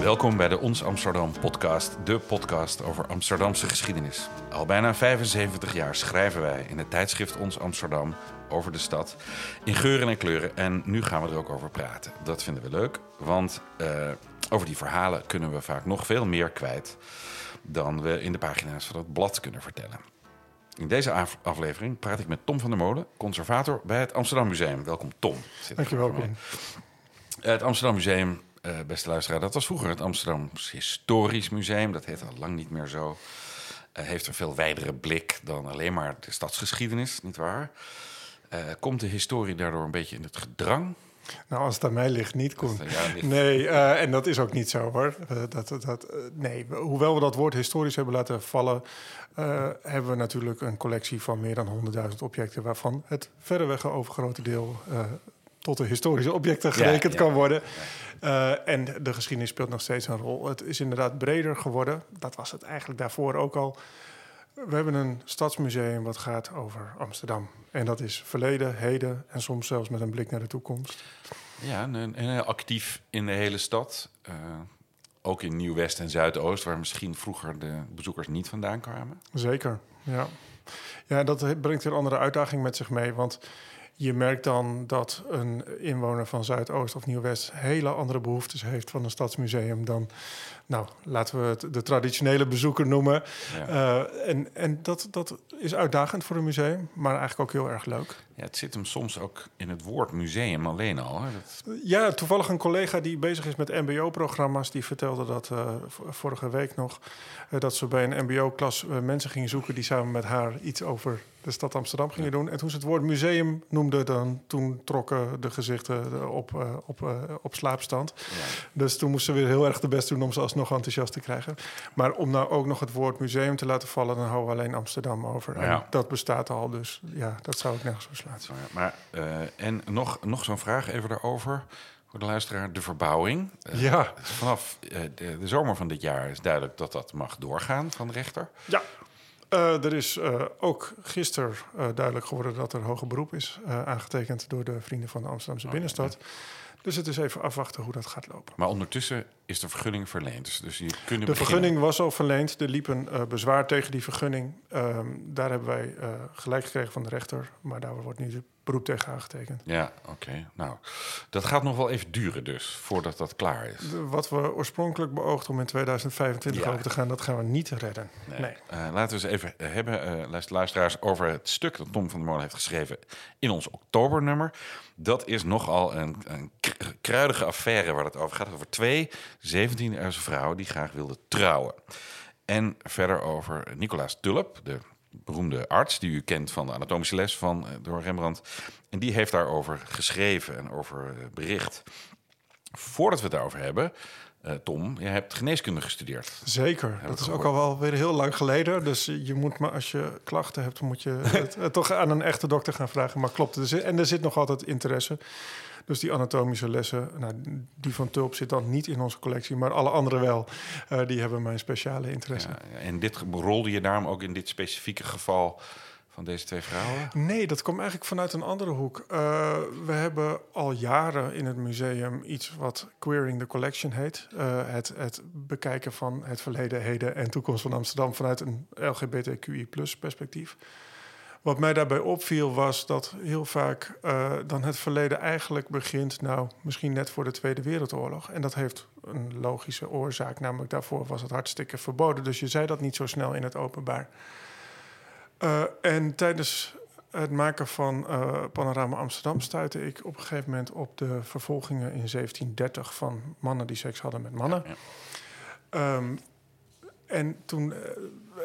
Welkom bij de Ons Amsterdam podcast, de podcast over Amsterdamse geschiedenis. Al bijna 75 jaar schrijven wij in het tijdschrift Ons Amsterdam over de stad in geuren en kleuren. En nu gaan we er ook over praten. Dat vinden we leuk, want uh, over die verhalen kunnen we vaak nog veel meer kwijt dan we in de pagina's van het blad kunnen vertellen. In deze aflevering praat ik met Tom van der Molen, conservator bij het Amsterdam Museum. Welkom, Tom. Dankjewel, Tom. Het Amsterdam Museum, uh, beste luisteraar, dat was vroeger het Amsterdam Historisch Museum. Dat heet al lang niet meer zo. Uh, heeft een veel wijdere blik dan alleen maar de stadsgeschiedenis, nietwaar? Uh, komt de historie daardoor een beetje in het gedrang? Nou, als het aan mij ligt, niet, Koen. Nee, uh, en dat is ook niet zo, hoor. Uh, dat, dat, uh, nee, hoewel we dat woord historisch hebben laten vallen... hebben we natuurlijk een collectie van meer dan 100.000 objecten... waarvan het verreweg overgrote deel tot de historische objecten gerekend kan worden. Ja, en de geschiedenis speelt nog steeds een rol. Het is inderdaad breder geworden. Dat was het eigenlijk daarvoor ook al. We hebben een stadsmuseum wat gaat over Amsterdam. En dat is verleden, heden en soms zelfs met een blik naar de toekomst. Ja, en, en actief in de hele stad. Uh, ook in Nieuw-West en Zuidoost, waar misschien vroeger de bezoekers niet vandaan kwamen. Zeker, ja. Ja, dat brengt een andere uitdaging met zich mee. Want je merkt dan dat een inwoner van Zuidoost of Nieuw-West hele andere behoeftes heeft van een stadsmuseum dan, nou, laten we het de traditionele bezoeker noemen. Ja. Uh, en en dat, dat is uitdagend voor een museum, maar eigenlijk ook heel erg leuk. Ja, het zit hem soms ook in het woord museum alleen al. Hè? Dat... Ja, toevallig een collega die bezig is met MBO-programma's, die vertelde dat uh, vorige week nog, uh, dat ze bij een MBO-klas mensen gingen zoeken die samen met haar iets over de stad Amsterdam gingen doen. En toen ze het woord museum noemden, dan toen trokken de gezichten op, uh, op, uh, op slaapstand. Ja. Dus toen moesten we weer heel erg de best doen om ze alsnog enthousiast te krijgen. Maar om nou ook nog het woord museum te laten vallen, dan houden we alleen Amsterdam over. Ja. En dat bestaat al, dus ja, dat zou ik nergens verslaan. Ja, maar, uh, en nog, nog zo'n vraag even daarover voor de luisteraar, de verbouwing. Uh, ja. Vanaf uh, de, de, zomer van dit jaar is duidelijk dat dat mag doorgaan van de rechter. Ja. Uh, er is ook gisteren duidelijk geworden dat er hoger beroep is aangetekend door de vrienden van de Amsterdamse oh, binnenstad. Ja. Dus het is even afwachten hoe dat gaat lopen. Maar ondertussen is de vergunning verleend. Dus, dus je de beginnen. vergunning was al verleend. Er liep een bezwaar tegen die vergunning. Um, daar hebben wij gelijk gekregen van de rechter. Maar daar wordt nu beroep tegen aangetekend. Ja, oké. Okay. Nou, dat gaat nog wel even duren dus, voordat dat klaar is. De, wat we oorspronkelijk beoogden om in 2025 ja. over te gaan, dat gaan we niet redden. Nee. nee. Uh, laten we eens even hebben, uh, luisteraars, over het stuk dat Tom van der Molen heeft geschreven in ons oktobernummer. Dat is nogal een, een kruidige affaire waar het over gaat. Over twee 17-jarige vrouwen die graag wilden trouwen. En verder over Nicolaas Tulp, de beroemde arts die u kent van de anatomische les van door Rembrandt. En die heeft daarover geschreven en over bericht. Voordat we het daarover hebben, uh, Tom, je hebt geneeskunde gestudeerd. Zeker, dat is ook al wel weer heel lang geleden. Dus je moet maar als je klachten hebt, moet je het, het toch aan een echte dokter gaan vragen. Maar klopt het? En er zit nog altijd interesse. Dus die anatomische lessen, nou, die van Tulp zit dan niet in onze collectie, maar alle andere wel. Uh, die hebben mijn speciale interesse. Ja, en dit rolde je daarom ook in dit specifieke geval van deze twee vrouwen? Nee, dat komt eigenlijk vanuit een andere hoek. Uh, we hebben al jaren in het museum iets wat Queering the Collection heet. Uh, het, het bekijken van het verleden, heden en toekomst van Amsterdam vanuit een LGBTQI perspectief. Wat mij daarbij opviel was dat heel vaak uh, dan het verleden eigenlijk begint, nou misschien net voor de Tweede Wereldoorlog. En dat heeft een logische oorzaak, namelijk daarvoor was het hartstikke verboden. Dus je zei dat niet zo snel in het openbaar. Uh, en tijdens het maken van uh, Panorama Amsterdam stuitte ik op een gegeven moment op de vervolgingen in 1730 van mannen die seks hadden met mannen. Ja, ja. Um, en toen uh,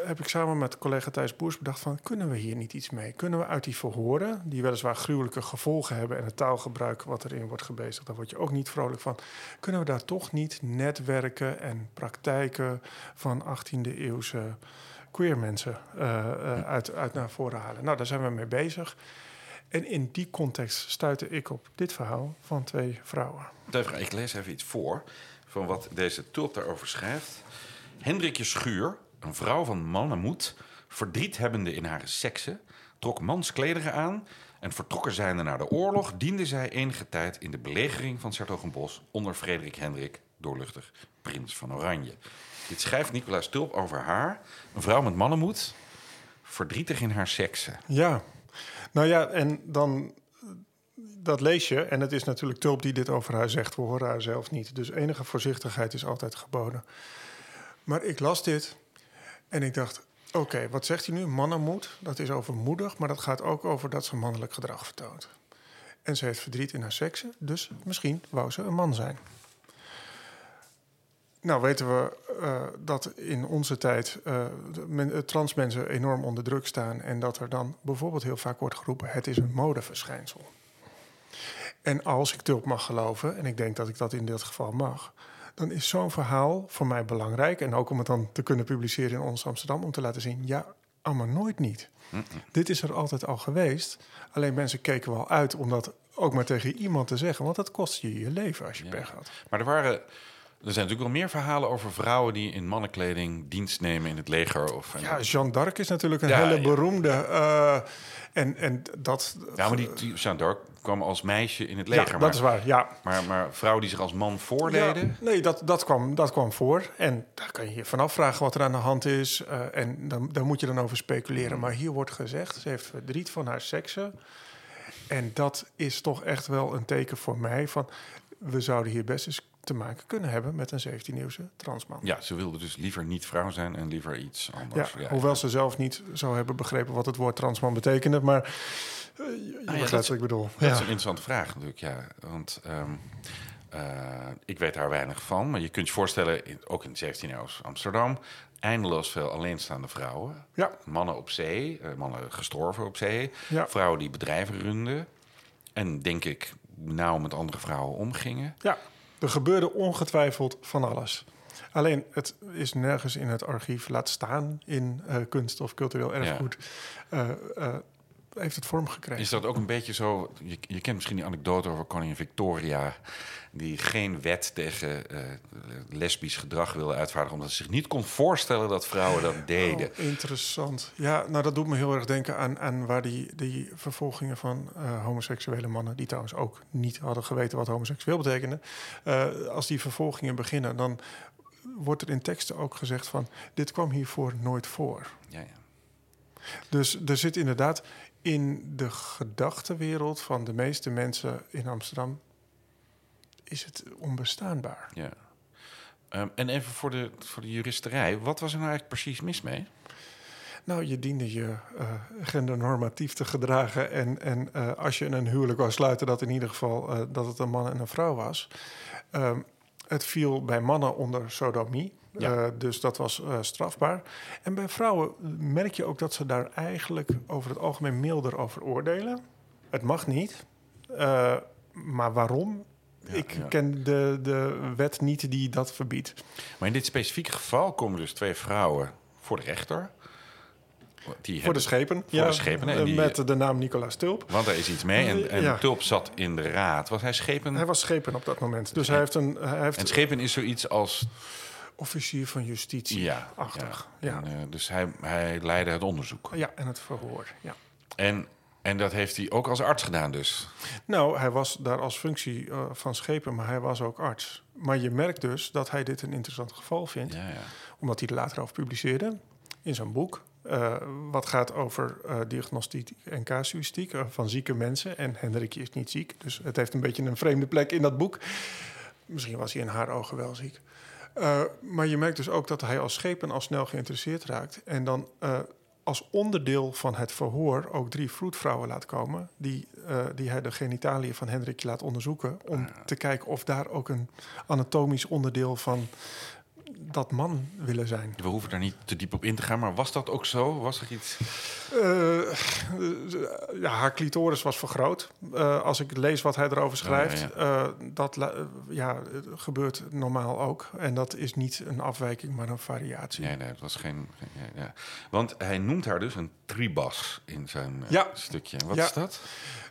heb ik samen met collega Thijs Boers bedacht van... kunnen we hier niet iets mee? Kunnen we uit die verhoren, die weliswaar gruwelijke gevolgen hebben... en het taalgebruik wat erin wordt gebezigd, daar word je ook niet vrolijk van... kunnen we daar toch niet netwerken en praktijken van 18e-eeuwse queer mensen uh, uh, uit, uit naar voren halen? Nou, daar zijn we mee bezig. En in die context stuitte ik op dit verhaal van twee vrouwen. Ik lees even iets voor van wat deze tulp daarover schrijft... Hendrikje Schuur, een vrouw van mannenmoed, verdriet hebbende in haar sekse, trok mansklederen aan En vertrokken zijnde naar de oorlog, diende zij enige tijd in de belegering van Sertogenbos onder Frederik Hendrik, doorluchtig prins van Oranje. Dit schrijft Nicolaas Tulp over haar, een vrouw met mannenmoed, verdrietig in haar sekse. Ja, nou ja, en dan dat lees je. En het is natuurlijk Tulp die dit over haar zegt. We horen haar zelf niet. Dus enige voorzichtigheid is altijd geboden. Maar ik las dit en ik dacht... Oké, wat zegt hij nu? Mannenmoed, dat is overmoedig... maar dat gaat ook over dat ze mannelijk gedrag vertoont. En ze heeft verdriet in haar seksen, dus misschien wou ze een man zijn. Nou weten we uh, dat in onze tijd uh, men, trans mensen enorm onder druk staan... en dat er dan bijvoorbeeld heel vaak wordt geroepen... het is een modeverschijnsel. En als ik Tulp mag geloven, en ik denk dat ik dat in dit geval mag, dan is zo'n verhaal voor mij belangrijk. En ook om het dan te kunnen publiceren in ons Amsterdam, om te laten zien, ja, allemaal nooit niet. Dit is er altijd al geweest. Alleen mensen keken wel uit om dat ook maar tegen iemand te zeggen, want dat kost je je leven als je ja. pech had. Maar er waren er zijn natuurlijk wel meer verhalen over vrouwen die in mannenkleding dienst nemen in het leger. Of, ja, Jeanne d'Arc is natuurlijk een hele beroemde. Uh, en, en dat. Ja, maar die, die Jeanne d'Arc kwam als meisje in het leger. Ja, dat maar, is waar. Ja. Maar, maar vrouwen die zich als man voordeden. Ja, nee, dat, dat, kwam, dat kwam voor. En daar kan je je vanaf vragen wat er aan de hand is. Uh, en dan, daar moet je dan over speculeren. Maar hier wordt gezegd: ze heeft verdriet van haar seksen. En dat is toch echt wel een teken voor mij van. We zouden hier best eens te maken kunnen hebben met een 17e-eeuwse transman. Ja, ze wilde dus liever niet vrouw zijn en liever iets anders. Ja, hoewel ze zelf niet zou hebben begrepen wat het woord transman betekende, maar uh, je ah, ja, wat ik bedoel. Dat is een interessante vraag natuurlijk, ja. Want um, uh, ik weet daar weinig van, maar je kunt je voorstellen, in, ook in de 17e eeuw Amsterdam, eindeloos veel alleenstaande vrouwen. Ja. Mannen op zee, uh, mannen gestorven op zee, ja. vrouwen die bedrijven runden. En denk ik nauw met andere vrouwen omgingen. Ja. Er gebeurde ongetwijfeld van alles. Alleen het is nergens in het archief laat staan in uh, kunst of cultureel erfgoed. Ja. Uh, uh, heeft het vorm gekregen. Is dat ook een beetje zo? Je, je kent misschien die anekdote over koningin Victoria, die geen wet tegen uh, lesbisch gedrag wilde uitvaardigen, omdat ze zich niet kon voorstellen dat vrouwen dat deden. Oh, interessant. Ja, nou dat doet me heel erg denken aan, aan waar die, die vervolgingen van uh, homoseksuele mannen, die trouwens ook niet hadden geweten wat homoseksueel betekende, uh, als die vervolgingen beginnen, dan wordt er in teksten ook gezegd van dit kwam hiervoor nooit voor. Ja, ja. Dus er zit inderdaad in de gedachtenwereld van de meeste mensen in Amsterdam is het onbestaanbaar. Ja. Um, en even voor de, voor de juristerij, wat was er nou eigenlijk precies mis mee? Nou, je diende je uh, gendernormatief te gedragen. En, en uh, als je een huwelijk wou sluiten, dat in ieder geval uh, dat het een man en een vrouw was. Um, het viel bij mannen onder sodomie. Ja. Uh, dus dat was uh, strafbaar. En bij vrouwen merk je ook dat ze daar eigenlijk over het algemeen milder over oordelen. Het mag niet. Maar waarom? Ja, ik ja. ken de, de wet niet die dat verbiedt. Maar in dit specifieke geval komen dus twee vrouwen voor de rechter. Die voor de schepen. Voor ja, de schepen. En die, met de naam Nicolaas Tulp. Want er is iets mee. En, en ja. Tulp zat in de raad. Was hij schepen? Hij was schepen op dat moment. Dus hij heeft een. Hij heeft en schepen is zoiets als officier van justitie ja, achtig. Ja. ja. En, uh, dus hij, hij leidde het onderzoek. Ja, en het verhoor. Ja. En, en dat heeft hij ook als arts gedaan dus? Nou, hij was daar als functie uh, van schepen, maar hij was ook arts. Maar je merkt dus dat hij dit een interessant geval vindt. Ja, ja. Omdat hij er later over publiceerde in zijn boek. Uh, wat gaat over uh, diagnostiek en casuïstiek uh, van zieke mensen. En Hendrikje is niet ziek, dus het heeft een beetje een vreemde plek in dat boek. Misschien was hij in haar ogen wel ziek. Uh, maar je merkt dus ook dat hij als schepen al snel geïnteresseerd raakt. En dan uh, als onderdeel van het verhoor ook drie vroedvrouwen laat komen. Die, uh, die hij de genitaliën van Hendrikje laat onderzoeken. Om ja. te kijken of daar ook een anatomisch onderdeel van dat man willen zijn. We hoeven daar niet te diep op in te gaan, maar was dat ook zo? Was er iets? Uh, ja, haar clitoris was vergroot. Uh, als ik lees wat hij erover schrijft, oh, ja, ja. Uh, dat ja, gebeurt normaal ook. En dat is niet een afwijking, maar een variatie. Nee, nee, het was geen. geen ja, Want hij noemt haar dus een tribas in zijn stukje. Wat is dat?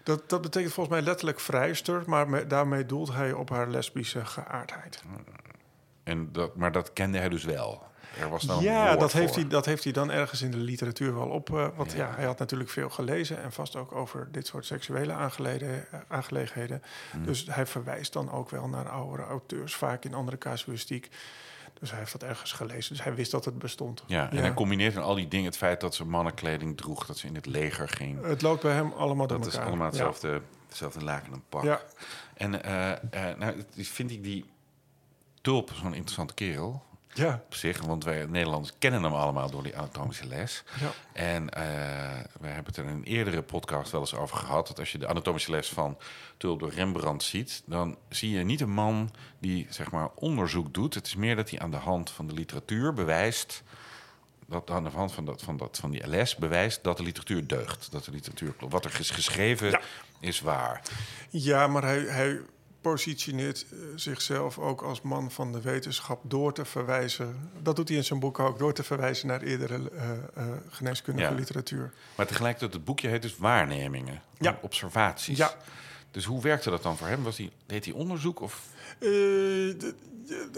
dat? Dat betekent volgens mij letterlijk vrijster, maar me, daarmee doelt hij op haar lesbische geaardheid. En dat, maar dat kende hij dus wel. Er was dan Ja, dat heeft, voor. hij, dat heeft hij dan ergens in de literatuur wel op. eh, want Ja. ja. hij had natuurlijk veel gelezen en vast ook over dit soort seksuele eh, aangelegenheden. Hmm. Dus hij verwijst dan ook wel naar oudere auteurs, vaak in andere casuïstiek. Dus hij heeft dat ergens gelezen. Dus hij wist dat het bestond. Ja, en Ja. hij combineert in al die dingen het feit dat ze mannenkleding droeg, dat ze in het leger ging. Het loopt bij hem allemaal door Dat is elkaar. allemaal Ja. hetzelfde, hetzelfde laken en pak. Ja. En eh, eh, nou, is- vind ik die tulp zo'n interessante kerel Ja. op zich. Want wij Nederlanders kennen hem allemaal door die anatomische les. Ja. En eh, we hebben het er in een eerdere podcast wel eens over gehad. Dat als je de anatomische les van Tulp door Rembrandt ziet, dan zie je niet een man die zeg maar onderzoek doet. Het is meer dat hij aan de hand van de literatuur bewijst. Dat aan de hand van, dat, van, dat, van die les bewijst dat de literatuur deugt. Dat de literatuur klopt. Wat er is geschreven Ja. is waar. Ja, maar hij, hij positioneert eh, zichzelf ook als man van de wetenschap door te verwijzen. Dat doet hij in zijn boek ook, door te verwijzen naar eerdere eh, eh, geneeskundige Ja. literatuur. Maar tegelijkertijd, het boekje heet dus Waarnemingen. Ja. Observaties. Ja. Dus hoe werkte dat dan voor hem? Was hij, deed hij onderzoek? Of de- de-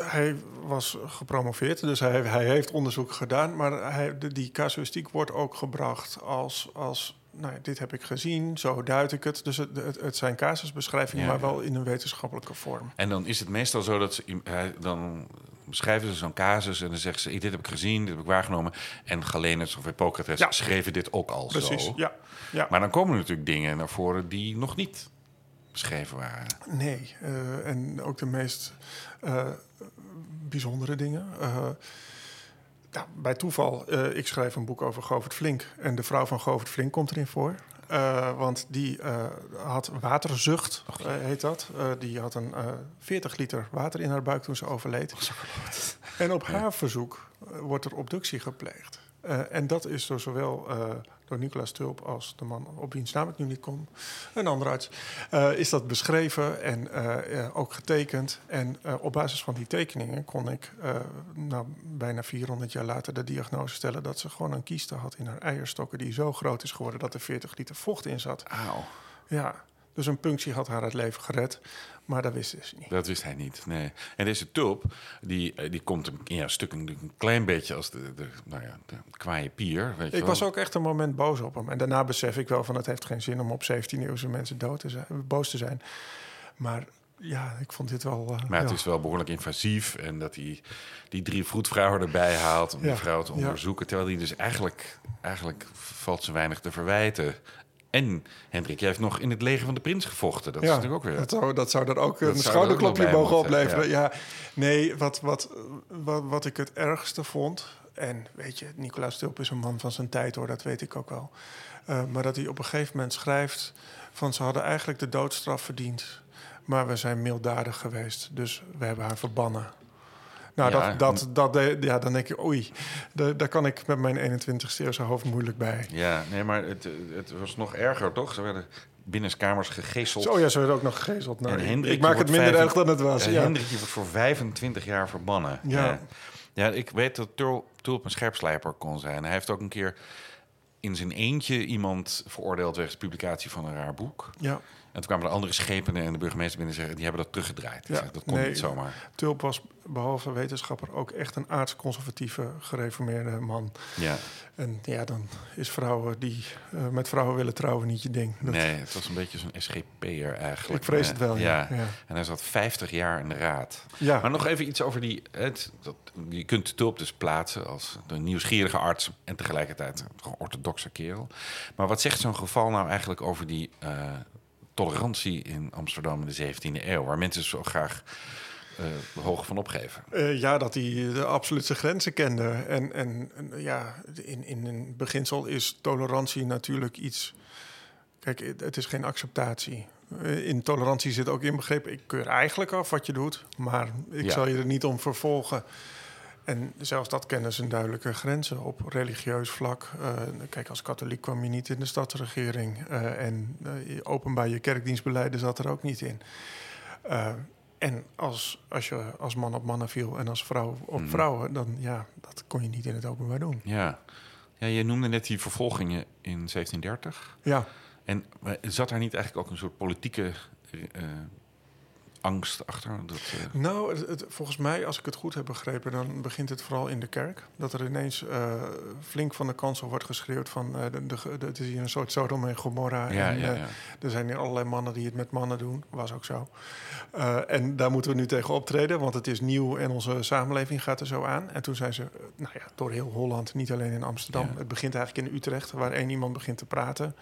hij was gepromoveerd, dus hij, hij heeft onderzoek gedaan. Maar hij, de, die casuïstiek wordt ook gebracht als, als nou dit heb ik gezien, zo duid ik het. Dus het, het, het zijn casusbeschrijvingen, Ja, maar wel in een wetenschappelijke vorm. En dan is het meestal zo dat ze, hij, dan beschrijven ze zo'n casus en dan zeggen ze: dit heb ik gezien, dit heb ik waargenomen. En Galenus of Hippocrates Ja. schreven dit ook al Precies, zo. ja. ja. Maar dan komen er natuurlijk dingen naar voren die nog niet beschreven waren. Nee, eh, en ook de meest eh, bijzondere dingen. Eh, nou, bij toeval, eh, ik schrijf een boek over Govert Flink. En de vrouw van Govert Flink komt erin voor. Eh, want die eh, had waterzucht, heet dat. Die had een eh 40 liter water in haar buik toen ze overleed. En op haar verzoek wordt er obductie gepleegd. Eh, en dat is door zowel eh, door Nicolaas Tulp als de man op wiens naam ik nu niet kom, een andere arts, eh, is dat beschreven en ook getekend. En op basis van die tekeningen kon ik nou, bijna 400 jaar later de diagnose stellen dat ze gewoon een kieste had in haar eierstokken die zo groot is geworden dat er 40 liter vocht in zat. Auw, Ja, dus een punctie had haar het leven gered, maar dat wisten ze niet. dat wist hij niet. Nee. En deze tulp, die, eh, die komt een, ja, stuk een, klein beetje als de, de, nou ja, de kwaaie pier. Weet je Ik wel. was ook echt een moment boos op hem. En daarna besef ik wel van het heeft geen zin om op 17e-eeuwse mensen dood te zijn, boos te zijn. Maar ja, ik vond dit wel... eh, Maar het ja. is wel behoorlijk invasief. En dat hij die drie vroedvrouwen erbij haalt om Ja, die vrouw te onderzoeken. Terwijl hij dus eigenlijk, eigenlijk valt ze weinig te verwijten. En Hendrik, jij heeft nog in het leger van de prins gevochten. Dat is natuurlijk ook weer... Dat zou, dat zou er ook Dat een er schouderklopje mogen opleveren. Ja. Nee, wat, wat, wat, wat ik het ergste vond... En weet je, Nicolaas Tulp is een man van zijn tijd hoor, dat weet ik ook wel. Eh, maar dat hij op een gegeven moment schrijft... van ze hadden eigenlijk de doodstraf verdiend... maar we zijn milddadig geweest, dus we hebben haar verbannen. Nou, Ja, dat, dat, dat, de- ja, dan denk je, oei, daar, daar kan ik met mijn 21ste eeuwse hoofd moeilijk bij. Ja, nee, maar het, het was nog erger, toch? Ze werden binnenskamers gegezeld. Zo ja, ze werden ook nog gegezeld. Nou, En ik- maak het minder erg dan het was. Ja. Hendrik die wordt voor 25 jaar verbannen. Ja. ja. Ja, ik weet dat Tul- Tulp een scherpslijper kon zijn. Hij heeft ook een keer in zijn eentje iemand veroordeeld wegens publicatie van een raar boek. ja. En toen kwamen de andere schepenen en de burgemeester binnen en zeggen... die hebben dat teruggedraaid. Ja, zeg, dat kon nee. niet zomaar. Tulp was behalve wetenschapper ook echt een aardsconservatieve gereformeerde man. Ja, En ja, dan is vrouwen die eh, met vrouwen willen trouwen niet je ding. Dat- nee, het was een beetje zo'n SGP'er eigenlijk. Ik vrees het wel, ja. Ja. En hij zat 50 jaar in de raad. Ja. Maar nog even iets over die... Het, dat, je kunt Tulp dus plaatsen als de nieuwsgierige arts... en tegelijkertijd een orthodoxe kerel. Maar wat zegt zo'n geval nou eigenlijk over die eh, tolerantie in Amsterdam in de 17e eeuw... waar mensen zo graag eh hoog van opgeven? Eh, ja, dat hij de absolute grenzen kende. En, en, en, ja, in, in een beginsel is tolerantie natuurlijk iets. Kijk, het- is geen acceptatie. Eh, In tolerantie zit ook inbegrepen. Ik keur eigenlijk af wat je doet, maar ik Ja. zal je er niet om vervolgen. En zelfs dat kennen zijn duidelijke grenzen op religieus vlak. Eh, kijk, als katholiek kwam je niet in de stadsregering. eh, en je openbaar je kerkdienstbeleiden zat er ook niet in. En als, als je als man op mannen viel en als vrouw op Mhm. vrouwen, dan ja, dat kon je niet in het openbaar doen. Ja. ja, je noemde net die vervolgingen in 1730. Ja, En zat daar niet eigenlijk ook een soort politieke angst achter? Dat, eh, Nou, het, het- volgens mij, als ik het goed heb begrepen, dan begint het vooral in de kerk. Dat er ineens eh, flink van de kansel wordt geschreeuwd van... eh, de, de, de- het is hier een soort Sodom en Gomorra. ja, en, ja, ja. Er zijn hier allerlei mannen die het met mannen doen. Was ook zo. En daar moeten we nu tegen optreden, want het is nieuw en onze samenleving gaat er zo aan. En toen zijn ze, nou ja, door heel Holland, niet alleen in Amsterdam. Het begint eigenlijk in Utrecht, waar één iemand begint te praten.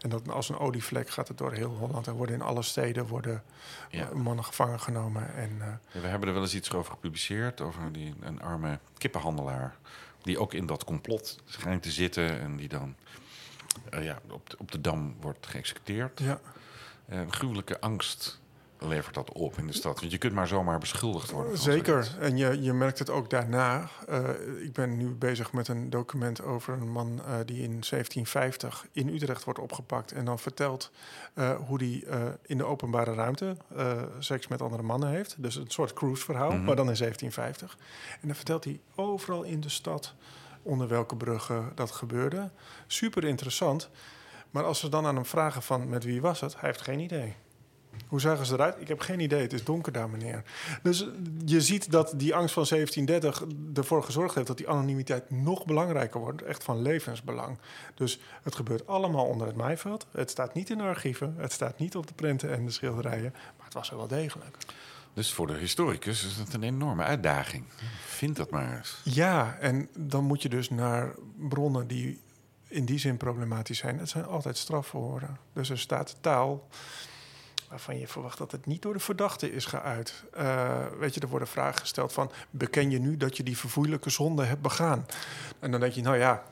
En dat als een olievlek gaat het door heel Holland. En worden in alle steden worden Ja. mannen gevangen genomen. En, eh, Ja, We hebben er wel eens iets over gepubliceerd, over die, een arme kippenhandelaar. Die ook in dat complot schijnt te zitten en die dan eh, ja, op, de, op de dam wordt geëxecuteerd. ja. Eh, gruwelijke angst levert dat op in de stad. Want je kunt maar zomaar beschuldigd worden. Zeker. zoiets. En je, je merkt het ook daarna. Eh, ik ben nu bezig met een document over een man eh, die in 1750 in Utrecht wordt opgepakt. En dan vertelt eh, hoe die in de openbare ruimte seks met andere mannen heeft. Dus een soort cruiseverhaal, Mhm. maar dan in 1750. En dan vertelt hij overal in de stad onder welke bruggen dat gebeurde. Super interessant. Maar als ze dan aan hem vragen van met wie was het, hij heeft geen idee. Hoe zagen ze eruit? Ik heb geen idee. Het is donker daar, meneer. Dus je ziet dat die angst van 1730 ervoor gezorgd heeft dat die anonimiteit nog belangrijker wordt. Echt van levensbelang. Dus het gebeurt allemaal onder het maaiveld. Het staat niet in de archieven. Het staat niet op de prenten en de schilderijen. Maar het was er wel degelijk. Dus voor de historicus is het een enorme uitdaging. Vind dat maar eens. Ja, en dan moet je dus naar bronnen die in die zin problematisch zijn. Het zijn altijd strafverhoren. Dus er staat taal waarvan je verwacht dat het niet door de verdachte is geuit. Eh, weet je, er worden vragen gesteld van... beken je nu dat je die verfoeilijke zonde hebt begaan? En dan denk je, nou ja,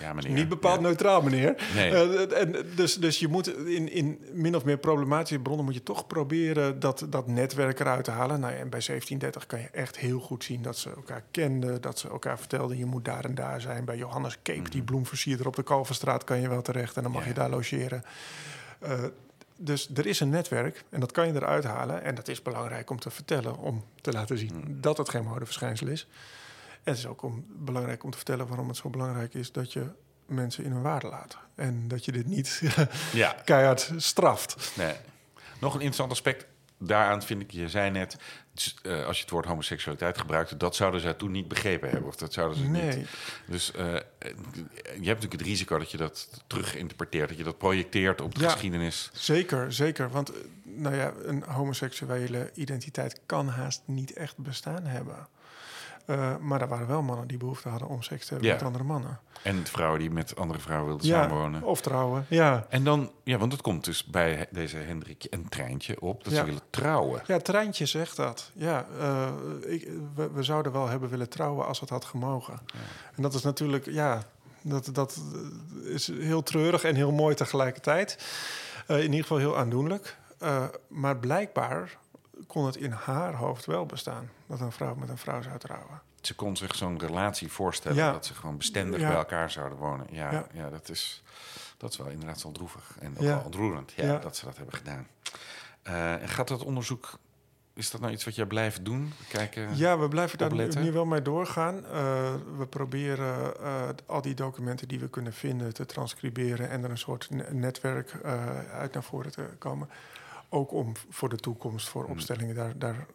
Ja, meneer. niet bepaald Ja. neutraal, meneer. Nee. Eh, en dus, dus je moet in, in min of meer problematische bronnen... moet je toch proberen dat, dat netwerk eruit te halen. Nou ja, en bij 1730 kan je echt heel goed zien dat ze elkaar kenden... dat ze elkaar vertelden, je moet daar en daar zijn. Bij Johannes Keep, die bloemversierder op de Kalverstraat... kan je wel terecht en dan mag Mhm. Je daar logeren. Eh, dus er is een netwerk en dat kan je eruit halen. En dat is belangrijk om te vertellen, om te laten zien Mm. dat het geen modeverschijnsel is. En het is ook om, belangrijk om te vertellen waarom het zo belangrijk is dat je mensen in hun waarde laat. En dat je dit niet Ja, keihard straft. nee. Nog een interessant aspect daaraan vind ik, je zei net, eh, als je het woord homoseksualiteit gebruikte, dat zouden zij toen niet begrepen hebben. Of dat zouden ze Nee. niet. Dus eh, je hebt natuurlijk het risico dat je dat terug-interpreteert, dat je dat projecteert op de Ja. geschiedenis. Zeker, zeker. Want eh, nou ja, een homoseksuele identiteit kan haast niet echt bestaan hebben. Eh, maar er waren wel mannen die behoefte hadden om seks te hebben Ja. met andere mannen. En vrouwen die met andere vrouwen wilden Ja, samenwonen. of trouwen. Ja. En dan, ja, want het komt dus bij deze Hendrikje en Treintje op dat Ja. ze willen trouwen. Ja, Treintje zegt dat. Ja, eh, ik, we, we zouden wel hebben willen trouwen als het had gemogen. En dat is natuurlijk, ja, dat, dat is heel treurig en heel mooi tegelijkertijd. Eh, in ieder geval heel aandoenlijk. Maar blijkbaar kon het in haar hoofd wel bestaan dat een vrouw met een vrouw zou trouwen. Ze kon zich zo'n relatie voorstellen Ja. dat ze gewoon bestendig Ja. bij elkaar zouden wonen. Ja, ja. Ja. dat, is, dat is wel inderdaad wel droevig en ook wel ontroerend ja, dat ze dat hebben gedaan. Eh, en gaat dat onderzoek, is dat nou iets wat jij blijft doen? Kijken? Ja, we blijven daar nu, wel mee doorgaan. Eh, we proberen eh, al die documenten die we kunnen vinden te transcriberen en er een soort ne- netwerk uit naar voren te komen. Ook om voor de toekomst, voor Hmm. opstellingen, daar, daar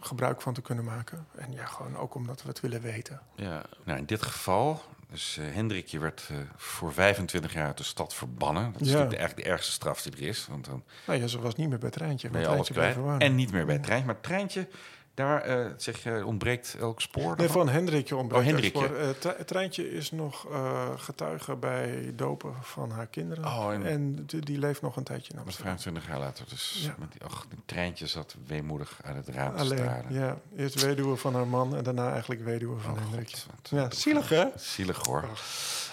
gebruik van te kunnen maken. En ja, gewoon ook omdat we het willen weten. Ja, nou in dit geval, dus eh, Hendrikje werd eh, voor 25 jaar uit de stad verbannen. Dat is Ja. natuurlijk de, eigenlijk de ergste straf die er is, want dan Nou ja, ze was niet meer bij Treintje. alles Treintje. En niet meer bij treintje. Maar treintje, daar eh, zeg je, ontbreekt elk spoor. Nee, van Hendrikje ontbreekt Oh, Hendrikje. het spoor. Het treintje is nog eh, getuige bij dopen van haar kinderen. Oh, en- en die, die leeft nog een tijdje in Dat Amsterdam. 25 jaar later. Dus Ja. met die, ach, treintje zat weemoedig uit het raam te Alleen, staren. ja. Eerst weduwe van haar man en daarna eigenlijk weduwe van Oh, Hendrikje. God, Ja, zielig hè? Zielig hoor.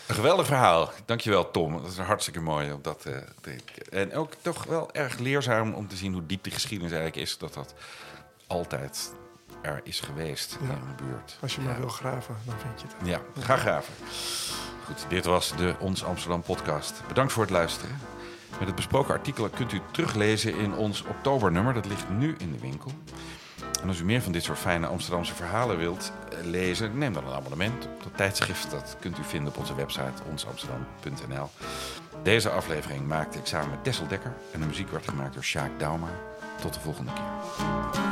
Een geweldig verhaal. Dankjewel Tom. Dat is hartstikke mooi. Om dat, te- en ook toch wel erg leerzaam om te zien hoe diep die geschiedenis eigenlijk is. Dat dat altijd er is geweest Ja. in de buurt. Als je Ja. maar wil graven, dan vind je het. Ja, ga graven. Goed, dit was de Ons Amsterdam podcast. Bedankt voor het luisteren. Met het besproken artikelen kunt u teruglezen in ons oktobernummer. Dat ligt nu in de winkel. En als u meer van dit soort fijne Amsterdamse verhalen wilt eh, lezen, neem dan een abonnement op dat tijdschrift. Dat kunt u vinden op onze website onsamsterdam.nl. Deze aflevering maakte ik samen met Tessel Dekker en de muziek werd gemaakt door Sjaak Dauma. Tot de volgende keer.